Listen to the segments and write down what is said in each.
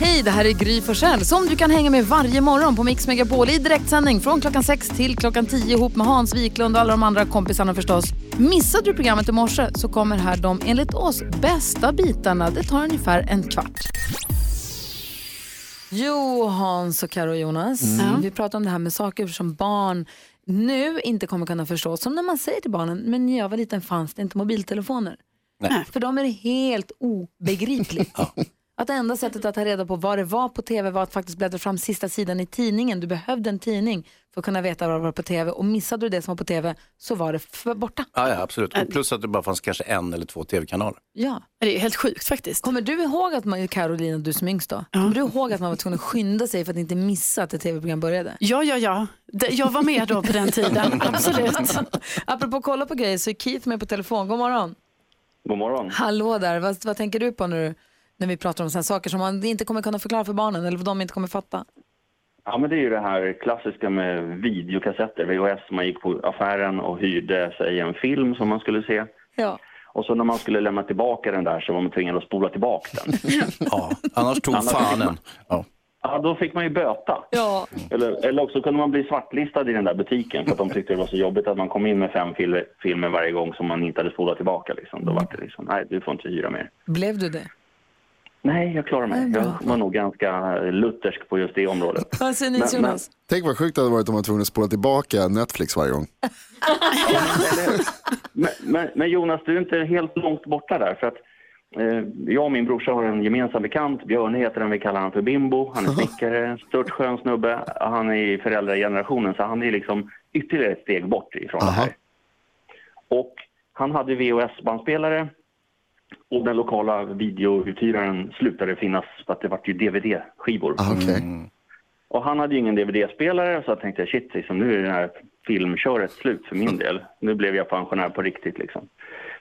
Hej, det här är Gry Forssell som du kan hänga med varje morgon på Mix Megapol i direktsändning från klockan 6 till klockan 10 ihop med Hans Wiklund och alla de andra kompisarna förstås. Missade du programmet i morse så kommer här de enligt oss bästa bitarna. Det tar ungefär en kvart. Jo, Hans och Karo och Jonas. Vi pratar om det här med saker som barn nu inte kommer kunna förstå. Som när man säger till barnen, men när jag var liten fanns det inte mobiltelefoner. För dem är det helt obegripligt. Att det enda sättet att ta reda på vad det var på tv var att faktiskt bläddra fram sista sidan i tidningen. Du behövde en tidning för att kunna veta vad det var på tv. Och missade du det som var på tv så var det för borta. Ja, ja, absolut. Och plus att det bara fanns kanske en eller två tv-kanaler. Ja. Det är helt sjukt faktiskt. Kommer du ihåg att man, Carolina, du som yngst då, kommer du ihåg att man var tvungen att skynda sig för att inte missa att ett tv-program började? Ja, ja, ja. Det- Jag var med då på den tiden, absolut. Apropå kolla på grejer så är Keith med på telefon. God morgon. God morgon. Hallå där, vad, vad tänker du på när, du, när vi pratar om sådana saker som man inte kommer kunna förklara för barnen eller vad de inte kommer fatta? Ja, men det är ju det här klassiska med videokassetter, VHS. Man gick på affären och hyrde sig en film som man skulle se. Ja. Och så när man skulle lämna tillbaka den där så var man tvingad att spola tillbaka den. Ja, annars tog Annars fan man- en. Ja. Ja, då fick man ju böta. Ja. Eller, eller också kunde man bli svartlistad i den där butiken för att de tyckte det var så jobbigt att man kom in med fem fil- filmer varje gång som man inte hade spolat tillbaka. Liksom. Då var det liksom, nej du får inte hyra mer. Blev du det? Nej, jag klarar mig. Jag var nog ganska luthersk på just det området. Vad säger ni Men- Jonas? Tänk vad sjukt det hade varit om man var tvungen att spola tillbaka Netflix varje gång. Men, men, men Jonas, du är inte helt långt borta där. För att, eh, jag och min brorsa har en gemensam bekant. Björne heter han, vi kallar han för Bimbo. Han är snickare, stört skön snubbe. Han är i föräldragenerationen, så han är liksom ytterligare ett steg bort ifrån det här. Och han hade VHS-bandspelare och den lokala videouthyraren slutade finnas för att det var ju DVD-skivor. Ah, okej. Och han hade ju ingen DVD-spelare så jag tänkte shit, liksom, nu är det här filmköret slut för min del. Nu blev jag pensionär på riktigt liksom.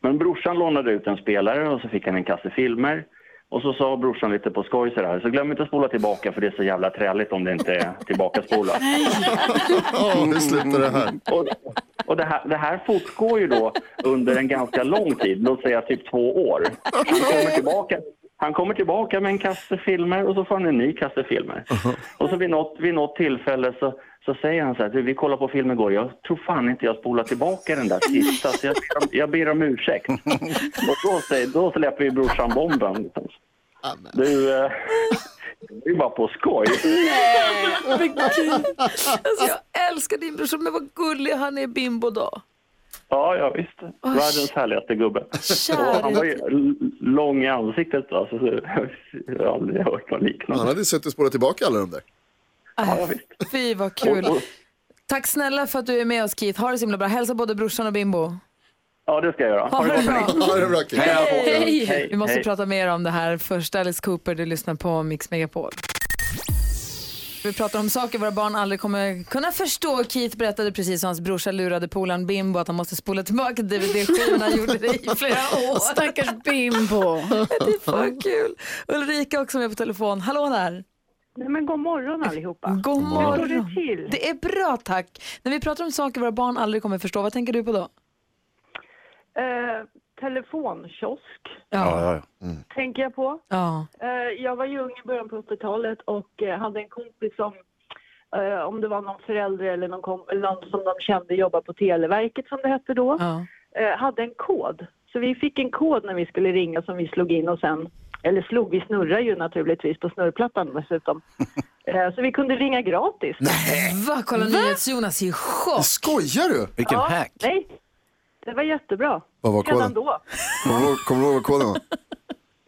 Men brorsan lånade ut en spelare och så fick han en kasse filmer. Och så sa brorsan lite på skoj så här, så glöm inte att spola tillbaka för det är så jävla träligt om det inte är tillbakaspolat. Åh, hur slutar det här? Och, och det, här, det här fortgår ju då under en ganska lång tid, låt säga typ två år. Han kommer tillbaka, han kommer tillbaka med en kasse filmer och så får han en ny kasse filmer. Och så vid något, vid något tillfälle så, så säger han så här, vi kollade på film igår, jag tror fan inte jag spolar tillbaka den där sista, så jag, ber om- jag ber om ursäkt. Och då, säger, då släpper ju brorsan bomben. Du, eh, det är bara på skoj. Alltså, jag älskar din brorsa, men vad gullig han är Bimbo då. Ja, ja visst. Världens härligaste gubbe. Han var ju lång i ansiktet. Alltså, så jag har aldrig hört något Han liknande. hade suttit och spolat tillbaka alla de där. Ja, visst. Fy vad kul. Tack snälla för att du är med oss Keith. Ha det så himla bra. Hälsa både brorsan och Bimbo. Ja, det ska jag göra. Ha det bra. Ha det bra. Hej! Hej, Vi måste hej. prata mer om det här. Först Alice Cooper, du lyssnar på Mix Megapol. Vi pratar om saker våra barn aldrig kommer kunna förstå. Keith berättade precis hur hans brorsa lurade polaren Bimbo att han måste spola tillbaka DVD-skivorna. Han gjorde det i flera år. Stackars Bimbo. Det är för kul. Ulrika också med på telefon. Hallå där. Nej, men god morgon allihopa. God Hur står morgon. det till? Det är bra tack. När vi pratar om saker våra barn aldrig kommer förstå, vad tänker du på då? Eh, telefonkiosk Ja, ja, ja. tänker jag på. Ja. Eh, jag var ju ung i början på 80-talet och eh, hade en kompis som, eh, om det var någon förälder eller någon, kom- eller någon som de kände jobbar på Televerket som det hette då, ja. eh, hade en kod. Så vi fick en kod när vi skulle ringa som vi slog in och sen, eller slog, vi snurrar ju naturligtvis på snurrplattan dessutom. Eh, så vi kunde ringa gratis. Va? Kolla NyhetsJonas är i chock. Skojar du? Vilken Ja, hack. Nej, det var jättebra. Vad var Redan koden? då. Du ihåg- Kommer du ihåg vad koden var?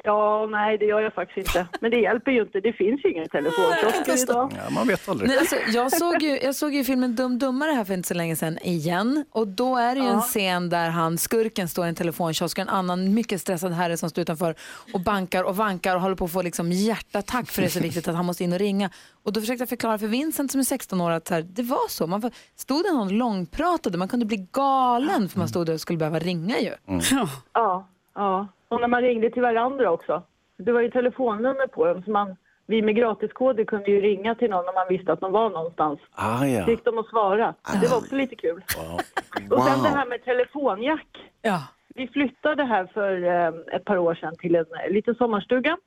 Ja, nej det gör jag faktiskt inte. Men det hjälper ju inte. Det finns ju ingen telefonkiosker idag. Ja, man vet aldrig. Nej, alltså, jag, såg ju, jag såg ju filmen Dum Dummare här för inte så länge sedan igen. Och då är det ju en scen där han, skurken står i en telefonkiosk och en annan mycket stressad herre som står utanför och bankar och vankar och håller på att få liksom hjärtattack för det är så viktigt att han måste in och ringa. Och då försökte jag förklara för Vincent som är 16 år att så här, det var så. Man stod det någon långpratade, man kunde bli galen för man stod där och skulle behöva ringa ju. Ja, ja. Och när man ringde till varandra också. Det var ju telefonnummer på dem. Så man, vi med gratiskoder kunde ju ringa till någon om man visste att de var någonstans. Ah, ja. Fick de att svara. Det var också lite kul. Och sen Wow. det här med telefonjack. Ja. Vi flyttade här för eh, ett par år sedan till en eh, liten sommarstuga.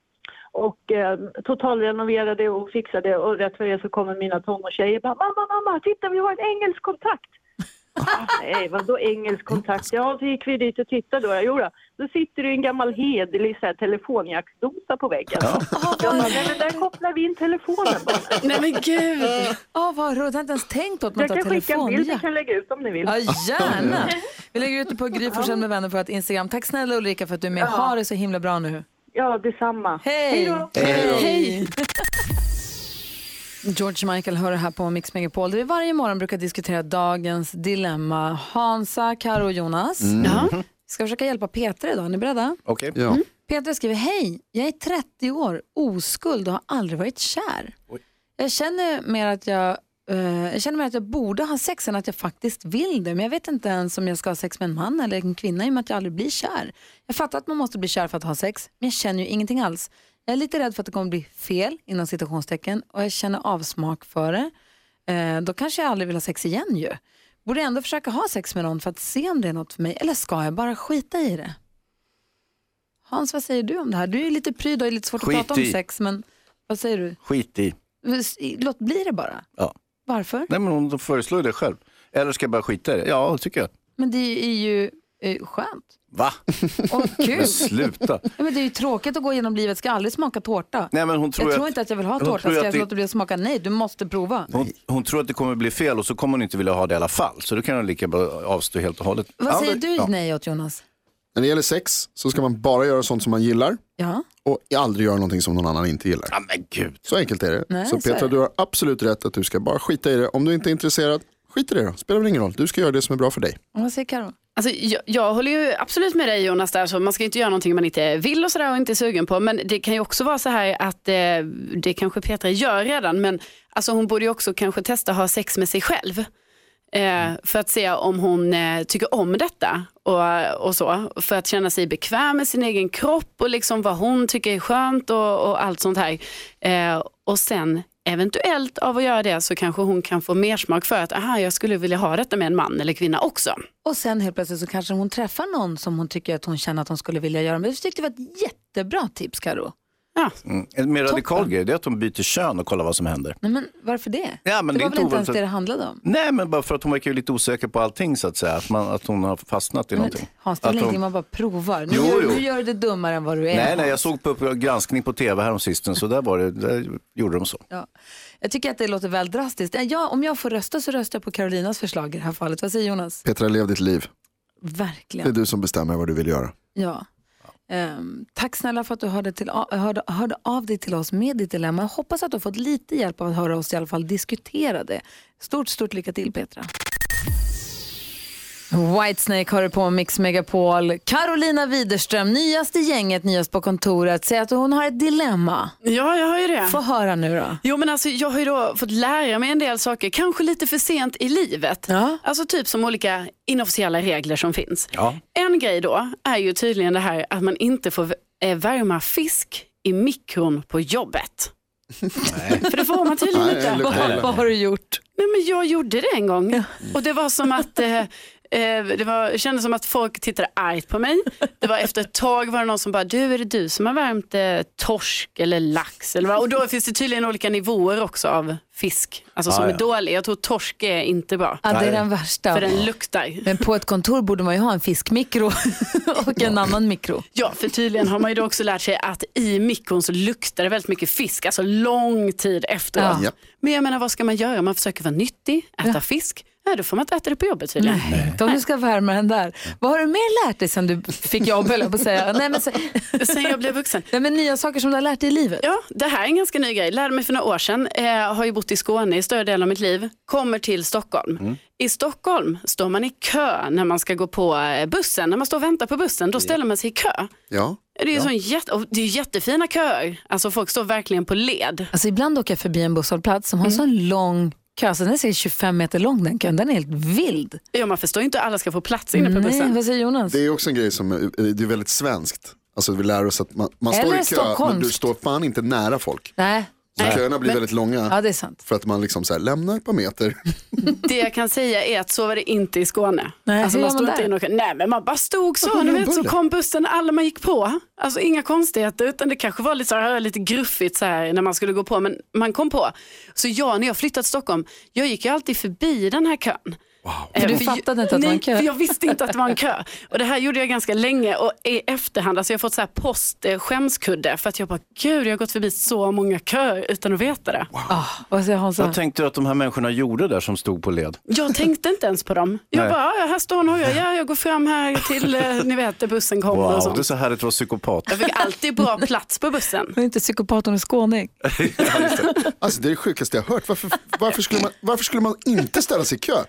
och eh, totalrenoverade och fixade och rätt för det så kommer mina tonårstjejer bara mamma, mamma, titta vi har en engelsk kontakt. Nej, vadå engelsk kontakt? Ja, så gick vi dit och tittade då. Jo då, då sitter det en gammal hederlig så här, telefonjacksdosa på väggen. Ja. Jag bara, nej, men där kopplar vi in telefonen bara. Nej men gud. Åh, vad roligt. Jag har inte ens tänkt på att man Jag tar kan skicka en bild, jag kan lägga ut om ni vill. Ja, gärna. Vi lägger ut det på Gry Forssell med vänner på ett Instagram. Tack snälla Ulrika för att du är med. Ha det så himla bra nu. Ja, detsamma. Hej! då. Hej! George Michael hör det här på Mix Megapol där vi varje morgon brukar diskutera dagens dilemma. Hansa, Karo och Jonas. Ja. Vi ska försöka hjälpa Peter idag. Är ni beredda? Okej. Ja. Peter skriver, hej, jag är 30 år, oskuld och har aldrig varit kär. Oj. Jag känner mer att jag, eh, jag känner mer att jag borde ha sex än att jag faktiskt vill det. Men jag vet inte ens om jag ska ha sex med en man eller en kvinna i och med att jag aldrig blir kär. Jag fattar att man måste bli kär för att ha sex, men jag känner ju ingenting alls. Jag är lite rädd för att det kommer bli fel inom citationstecken och jag känner avsmak för det. Eh, då kanske jag aldrig vill ha sex igen ju. Borde jag ändå försöka ha sex med någon för att se om det är något för mig eller ska jag bara skita i det? Hans, vad säger du om det här? Du är lite pryd och är lite svårt Skit att prata om i. sex, men vad säger du? Skit i. Låt bli det bara. Ja. Varför? Nej, men hon föreslår det själv. Eller ska jag bara skita i det? Ja, tycker jag. Men det är ju eh, skönt Va? och kul. Men sluta. ja, men det är ju tråkigt att gå genom livet, ska aldrig smaka tårta. Nej, men hon tror jag tror att, inte att jag vill ha hon tårta, tror ska att jag det- låta bli att smaka? Nej, du måste prova. Hon, hon tror att det kommer bli fel och så kommer hon inte vilja ha det i alla fall. Så då kan hon lika bra avstå helt och hållet. Vad säger du Ja. nej åt Jonas? När det gäller sex så ska man bara göra sånt som man gillar Ja. och aldrig göra någonting som någon annan inte gillar. Ja, men gud. Så enkelt är det. Nej, så så är Petra, det. du har absolut rätt att du ska bara skita i det. Om du inte är intresserad, skit i det då. Spelar väl ingen roll. Du ska göra det som är bra för dig. Och vad säger Karo? Alltså, jag, jag håller ju absolut med dig Jonas där, så man ska inte göra någonting man inte vill och sådär och inte är sugen på. Men det kan ju också vara så här att eh, det kanske Petra gör redan, men alltså, hon borde ju också kanske testa att ha sex med sig själv. Eh, för att se om hon eh, tycker om detta och, och så. För att känna sig bekväm med sin egen kropp och liksom vad hon tycker är skönt och, och allt sånt här. Eh, och sen eventuellt av att göra det så kanske hon kan få mer smak för att aha, jag skulle vilja ha detta med en man eller kvinna också. Och sen helt plötsligt så kanske hon träffar någon som hon tycker att hon känner att hon skulle vilja göra. med. jag tyckte det var ett jättebra tips Karo. Ja. Mm. En mer radikal Toppen. grej det är att de byter kön och kollar vad som händer. Nej, men varför det? Ja, men det det var väl inte ens det det handlade om? Nej, men bara för att hon verkar ju lite osäker på allting så att säga. Att, man, att hon har fastnat i Men, någonting. Hans, det är hon- man bara provar. Nu, Jo, gör, jo. nu gör du det dummare än vad du är. Nej, nej, jag såg på granskning på tv här om sisten så där, var det, där gjorde de så. Ja. Jag tycker att det låter väl drastiskt. Ja, om jag får rösta så röstar jag på Carolinas förslag i det här fallet. Vad säger Jonas? Petra, lev ditt liv. Det är Verkligen. du som bestämmer vad du vill göra. Ja. Um, tack snälla för att du hörde, till, hörde, hörde av dig till oss med ditt dilemma. Jag hoppas att du har fått lite hjälp av att höra oss i alla fall diskutera det. Stort, stort lycka till Petra. Whitesnake har du på Mix Megapol. Carolina Widerström, nyast i gänget, nyast på kontoret, säger att hon har ett dilemma. Ja, jag har ju det. Få höra nu då. Jo men alltså jag har ju då fått lära mig en del saker, kanske lite för sent i livet. Ja. Alltså typ som olika inofficiella regler som finns. Ja. En grej då är ju tydligen det här att man inte får eh, värma fisk i mikron på jobbet. För det får man tydligen inte. Vad, vad har du gjort? Nej men jag gjorde det en gång och det var som att eh, det var, det kändes som att folk tittade argt på mig. Det var efter ett tag var det någon som bara, du är det du som har värmt eh, torsk eller lax? Eller vad? Och då finns det tydligen olika nivåer också av fisk, alltså som Ah, är ja. dålig. Jag tror torsk är inte bra, Ja, det är den värsta. för den luktar. Men på ett kontor borde man ju ha en fiskmikro och en annan mikro. Ja, för tydligen har man ju då också lärt sig att i mikron så luktar det väldigt mycket fisk, alltså lång tid efteråt. Ja. Ja. Men jag menar vad ska man göra? Man försöker vara nyttig, äta fisk. Ja, då får man inte äta det på jobbet tydligen. Inte om du ska värma den där. Vad har du mer lärt dig sen du fick jobb, höll jag på att säga? Nej, men, så, Sen jag blev vuxen. nej, men nya saker som du har lärt dig i livet. Ja, det här är en ganska ny grej. Lärde mig för några år sedan. Eh, har ju bott i Skåne i större delen av mitt liv. Kommer till Stockholm. I Stockholm står man i kö när man ska gå på eh, bussen. När man står och väntar på bussen, då ställer man sig i kö. Ja. Det är, sån jätte, det är jättefina köer. Alltså folk står verkligen på led. Alltså, ibland åker jag förbi en busshållplats som har en sån lång kö, så den är säkert 25 meter lång den kön. Den är helt vild. Ja, man förstår ju inte hur alla ska få plats inne på Nej, bussen. vad säger Jonas? Det är också en grej som är, det är väldigt svenskt. Alltså vi lär oss att man, man står i kö men du står fan inte nära folk. Nej, Köerna blir väldigt långa. Ja, det är sant. För att man liksom så här, lämnar ett par meter. Det jag kan säga är att så var det inte i Skåne. Nej, alltså man stod inte in och, nej men man bara stod så, du vet, så kom bussen alla man gick på. Alltså inga konstigheter utan det kanske var lite, så här, lite gruffigt så här, när man skulle gå på men man kom på. Så jag när jag flyttade till Stockholm, jag gick ju alltid förbi den här kön. För du fattade inte att det var en nej, kö? för jag visste inte att det var en kö. Och det här gjorde jag ganska länge och i efterhand, alltså jag har fått så här post skämskudde för att jag bara, gud jag har gått förbi så många köer utan att veta det. Ah, vad säger Hansa? Vad tänkte du att de här människorna gjorde där som stod på led? Jag tänkte inte ens på dem. Jag Nej. bara, här står hon och jag, ja, jag går fram här till, eh, ni vet, där bussen kommer och Wow, sånt. det är så härligt att vara psykopat. Jag fick alltid bra plats på bussen. Hon är inte psykopat, hon är skåning. Alltså det är det sjukaste jag har hört. Varför, varför, skulle man, varför skulle man inte ställa sig i kö?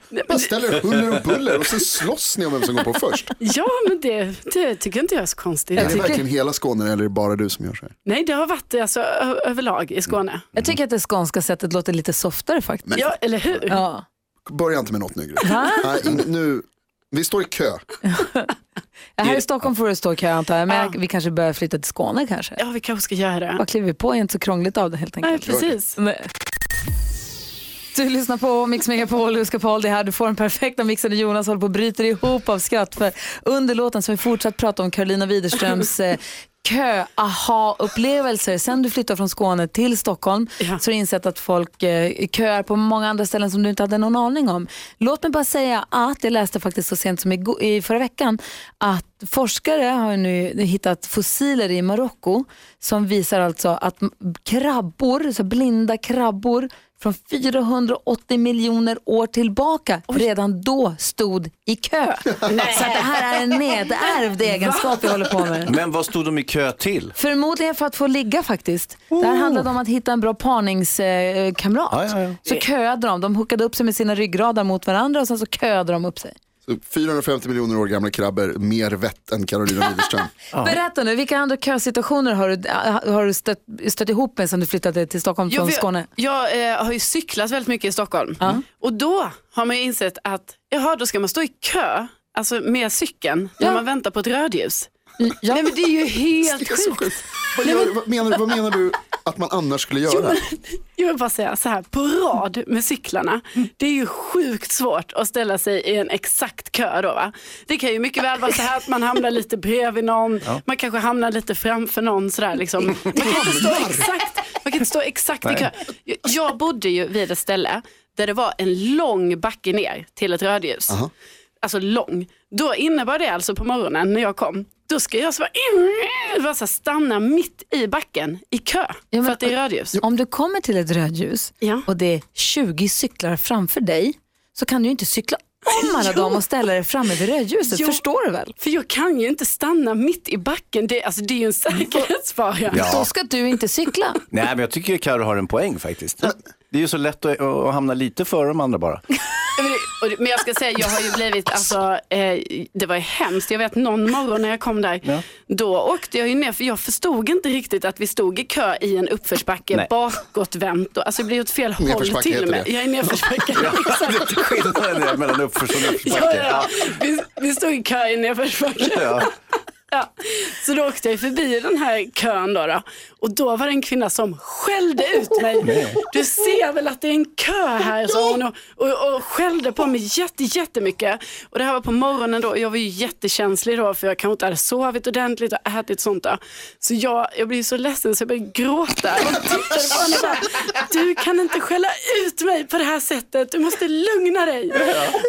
Man ställer huller och buller och sen slåss ni om vem som går på först. Ja, men det, det tycker inte jag är så konstigt. Är det tycker- verkligen hela Skåne eller är det bara du som gör så här? Nej, det har varit alltså, överlag i Skåne. Jag tycker att det skånska sättet låter lite softare faktiskt. Ja, eller hur? Ja. Börja inte med något nu. Nej, in, nu, vi står i kö. Ja, Här i Stockholm får det stå i kö antar jag, men Ja. vi kanske börjar flytta till Skåne kanske. Ja, vi kanske ska göra det. Vad kliver vi på? är inte så krångligt av det helt Nej, enkelt. precis. Nej. Du lyssnar på Mix Megapol, du ska Paul det här. Du får den perfekta mixen Jonas håller på och bryter ihop av skratt. För under låten har vi fortsatt prata om Carolina Widerströms eh, kö-aha-upplevelser. Sen du flyttade från Skåne till Stockholm Ja. så har du insett att folk eh, köar på många andra ställen som du inte hade någon aning om. Låt mig bara säga att jag läste faktiskt så sent som i, i förra veckan att forskare har nu hittat fossiler i Marocko som visar alltså att krabbor, så blinda krabbor från 480 miljoner år tillbaka redan då stod i kö. Så det här är en nedärvd egenskap vi håller på med. Men vad stod de i kö till? Förmodligen för att få ligga faktiskt. Det här handlade om att hitta en bra parningskamrat. Ja, ja, ja. Så köade de, de hookade upp sig med sina ryggradar mot varandra och sen så köade de upp sig. Så 450 miljoner år gamla krabbor, mer vett än Carolina Widerström. Berätta nu, vilka andra kösituationer har du, har du stött, stött ihop med sen du flyttade till Stockholm från Skåne? Jag eh, har ju cyklat väldigt mycket i Stockholm. Och då har man ju insett att jaha, då ska man stå i kö, alltså med cykeln, när Ja. man väntar på ett rödljus. Ja. Nej men det är ju helt Det är så sjukt. Vad, gör, vad, menar, vad menar du att man annars skulle göra? Jag vill bara säga så här, på rad med cyklarna, det är ju sjukt svårt att ställa sig i en exakt kö då va. Det kan ju mycket väl vara så här att man hamnar lite bredvid någon, man kanske hamnar lite framför någon sådär liksom. Man kan inte stå exakt, man kan inte stå exakt i kö. Jag- bodde ju vid ett ställe där det var en lång backe ner till ett rödljus. Alltså lång. Då innebar det alltså på morgonen när jag kom, då ska jag så bara, bara så stanna mitt i backen i kö men- för att det är rödljus. Om du kommer till ett rödljus Ja. och det är 20 cyklar framför dig så kan du ju inte cykla om alla Jo. dem och ställa dig framme vid rödljuset. Jo. Förstår du väl? För jag kan ju inte stanna mitt i backen. Det, alltså, det är ju en säkerhetsfara. Ja. Då ska du inte cykla. Nej, men jag tycker Karo har en poäng faktiskt. Det är ju så lätt att, att hamna lite före de andra bara. Men det- det- jag ska säga, jag har ju blivit, alltså, eh, det var ju hemskt. Jag vet någon morgon när jag kom där, Ja. då åkte jag ju ner, för jag förstod inte riktigt att vi stod i kö i en uppförsbacke, Nej. bakåtvänt. Och, alltså det blev åt fel håll till och med. det. Jag är nedförsbacke. Exakt. Skillnaden är mellan uppförs och Ja, nedförsbacke. ja. Vi, vi stod i kö i nedförsbacke. Ja. Ja. Så då åkte jag förbi den här kön då, då. Och då var det en kvinna som skällde ut mig. Du ser väl att det är en kö här, sa hon och, och, och skällde på mig jätte, jättemycket. Och det här var på morgonen då, jag var ju jättekänslig då för jag kanske inte hade sovit ordentligt och ätit sånt där. Så jag, jag blev så ledsen så jag började gråta och tittade på henne och bara, du kan inte skälla ut mig på det här sättet, du måste lugna dig.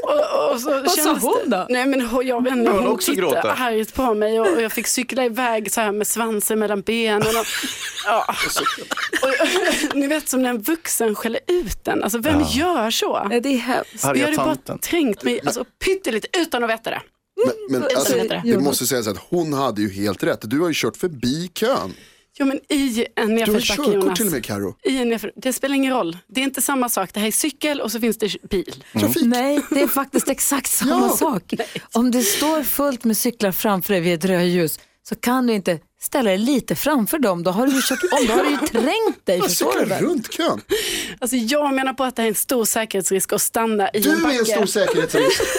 Och, och så Vad sa hon då? Nej men jag vet inte, Hon hon också tittade gråta? argt på mig och, och jag fick cykla iväg så här med svansen mellan benen. Och, ja. och, ni vet som när en vuxen skäller ut den, alltså vem gör så? Det är hemskt. Jag hade bara trängt mig alltså, pyttelite utan att veta det. Men, men alltså, vet det. måste sägas att hon hade ju helt rätt. Du har ju kört förbi kön. Ja men i en Du har nedförsbacke Jonas. till och med Karo. I en nedför... Det spelar ingen roll. Det är inte samma sak. Det här är cykel och så finns det bil. Trafik. Nej, det är faktiskt exakt samma Ja. sak. Om det står fullt med cyklar framför dig vid ett rödljus så kan du inte ställa dig lite framför dem. Då har du ju kört om, då har du ju trängt dig. Jag du cyklar runt kön. Alltså jag menar på att det är en stor säkerhetsrisk att stanna i Du en backe. är en stor säkerhetsrisk.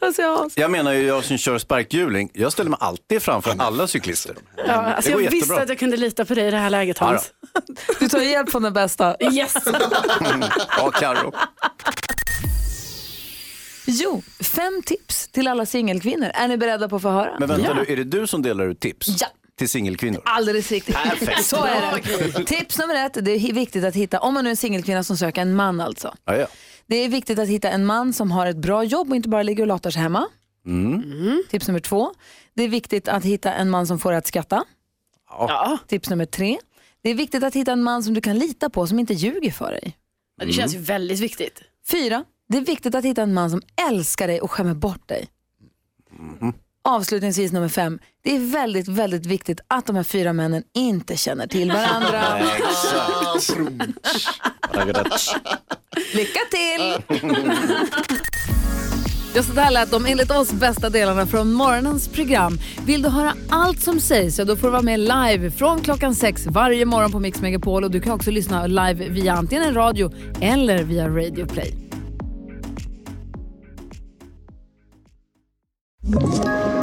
Alltså, jag, Jag menar ju jag som kör sparkhjuling, jag ställer mig alltid framför alla cyklister. Ja, alltså jag visste jättebra. att jag kunde lita på dig i det här läget Ja, Hans. du tar hjälp från den bästa. Yes! Ja, Karo. Jo, fem tips till alla singelkvinnor. Är ni beredda på att få höra? Men vänta nu, är det du som delar ut tips? Ja. Till singelkvinnor? Alldeles riktigt. Perfekt. Så är det. Tips nummer ett, det är viktigt att hitta, om man nu är en singelkvinna som söker en man alltså. Ja, ja. Det är viktigt att hitta en man som har ett bra jobb och inte bara ligger och latar sig hemma. Mm. Tips nummer två. Det är viktigt att hitta en man som får att skratta. Ja, Tips nummer tre. Det är viktigt att hitta en man som du kan lita på, som inte ljuger för dig. det känns ju väldigt viktigt. Fyra. Det är viktigt att hitta en man som älskar dig och skämmer bort dig. Avslutningsvis nummer fem. Det är väldigt, väldigt viktigt att de här fyra männen inte känner till varandra. Lycka till! Ja, så där lät de enligt oss bästa delarna från morgonens program. Vill du höra allt som sägs så då får du vara med live från klockan sex varje morgon på Mix Megapol och du kan också lyssna live via antingen en radio eller via Radio Play.